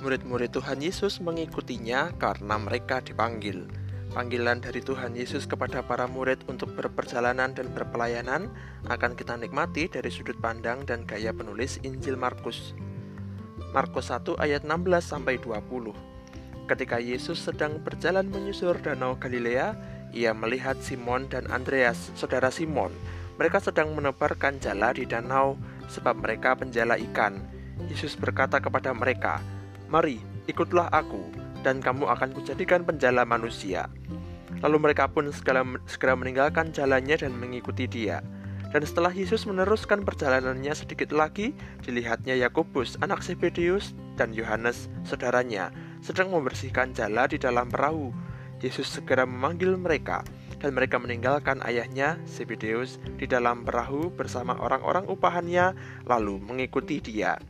Murid-murid Tuhan Yesus mengikutinya karena mereka dipanggil. Panggilan dari Tuhan Yesus kepada para murid untuk berperjalanan dan berpelayanan akan kita nikmati dari sudut pandang dan gaya penulis Injil Markus. Markus 1 ayat 16 sampai 20. Ketika Yesus sedang berjalan menyusur danau Galilea, ia melihat Simon dan Andreas, saudara Simon. Mereka sedang menebarkan jala di danau sebab mereka penjala ikan. Yesus berkata kepada mereka, "Mari, ikutlah aku." dan kamu akan kujadikan penjala manusia. Lalu mereka pun segera, segera meninggalkan jalannya dan mengikuti dia. Dan setelah Yesus meneruskan perjalanannya sedikit lagi, dilihatnya Yakobus, anak Zebedeus, dan Yohanes, saudaranya, sedang membersihkan jala di dalam perahu. Yesus segera memanggil mereka, dan mereka meninggalkan ayahnya, Zebedeus, di dalam perahu bersama orang-orang upahannya, lalu mengikuti dia.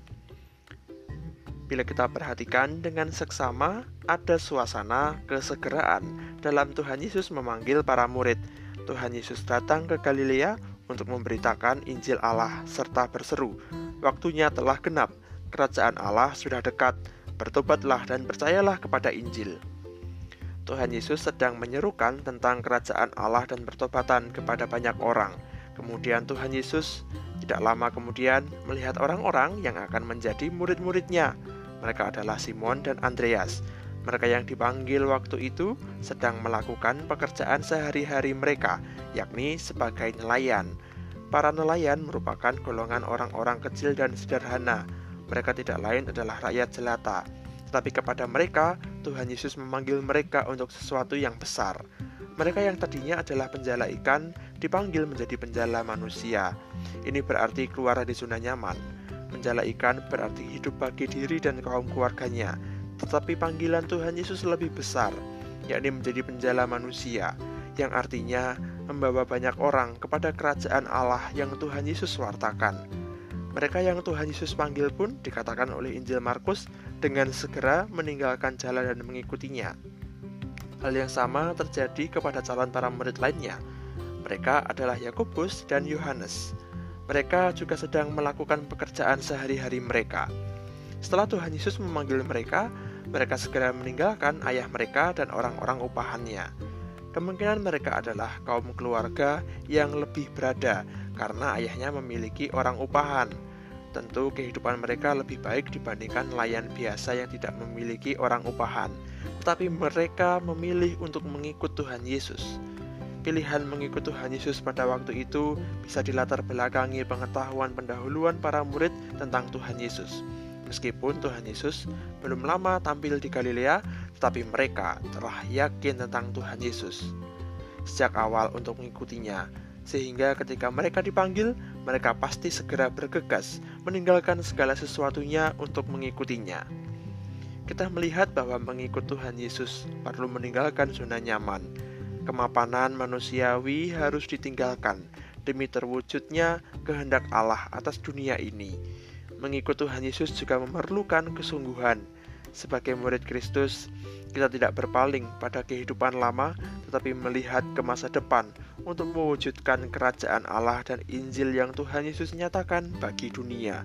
Bila kita perhatikan dengan seksama, ada suasana kesegeraan dalam Tuhan Yesus memanggil para murid. Tuhan Yesus datang ke Galilea untuk memberitakan Injil Allah serta berseru, "Waktunya telah genap, kerajaan Allah sudah dekat. Bertobatlah dan percayalah kepada Injil." Tuhan Yesus sedang menyerukan tentang kerajaan Allah dan pertobatan kepada banyak orang. Kemudian Tuhan Yesus tidak lama kemudian melihat orang-orang yang akan menjadi murid-muridnya. Mereka adalah Simon dan Andreas. Mereka yang dipanggil waktu itu sedang melakukan pekerjaan sehari-hari mereka, yakni sebagai nelayan. Para nelayan merupakan golongan orang-orang kecil dan sederhana. Mereka tidak lain adalah rakyat jelata. Tetapi kepada mereka, Tuhan Yesus memanggil mereka untuk sesuatu yang besar. Mereka yang tadinya adalah penjala ikan dipanggil menjadi penjala manusia. Ini berarti keluar dari zona nyaman. Menjala ikan berarti hidup bagi diri dan kaum keluarganya, tetapi panggilan Tuhan Yesus lebih besar, yakni menjadi penjala manusia, yang artinya membawa banyak orang kepada kerajaan Allah yang Tuhan Yesus wartakan. Mereka yang Tuhan Yesus panggil pun dikatakan oleh Injil Markus dengan segera meninggalkan jalan dan mengikutinya. Hal yang sama terjadi kepada calon para murid lainnya. Mereka adalah Yakobus dan Yohanes mereka juga sedang melakukan pekerjaan sehari-hari mereka. Setelah Tuhan Yesus memanggil mereka, mereka segera meninggalkan ayah mereka dan orang-orang upahannya. Kemungkinan mereka adalah kaum keluarga yang lebih berada karena ayahnya memiliki orang upahan. Tentu kehidupan mereka lebih baik dibandingkan nelayan biasa yang tidak memiliki orang upahan. Tetapi mereka memilih untuk mengikut Tuhan Yesus. Pilihan mengikut Tuhan Yesus pada waktu itu bisa dilatar belakangi pengetahuan pendahuluan para murid tentang Tuhan Yesus. Meskipun Tuhan Yesus belum lama tampil di Galilea, tetapi mereka telah yakin tentang Tuhan Yesus sejak awal untuk mengikutinya, sehingga ketika mereka dipanggil, mereka pasti segera bergegas meninggalkan segala sesuatunya untuk mengikutinya. Kita melihat bahwa mengikut Tuhan Yesus perlu meninggalkan zona nyaman, Kemapanan manusiawi harus ditinggalkan demi terwujudnya kehendak Allah atas dunia ini. Mengikut Tuhan Yesus juga memerlukan kesungguhan. Sebagai murid Kristus, kita tidak berpaling pada kehidupan lama, tetapi melihat ke masa depan untuk mewujudkan kerajaan Allah dan Injil yang Tuhan Yesus nyatakan bagi dunia.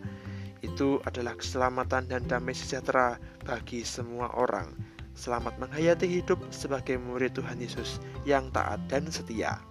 Itu adalah keselamatan dan damai sejahtera bagi semua orang Selamat menghayati hidup sebagai murid Tuhan Yesus yang taat dan setia.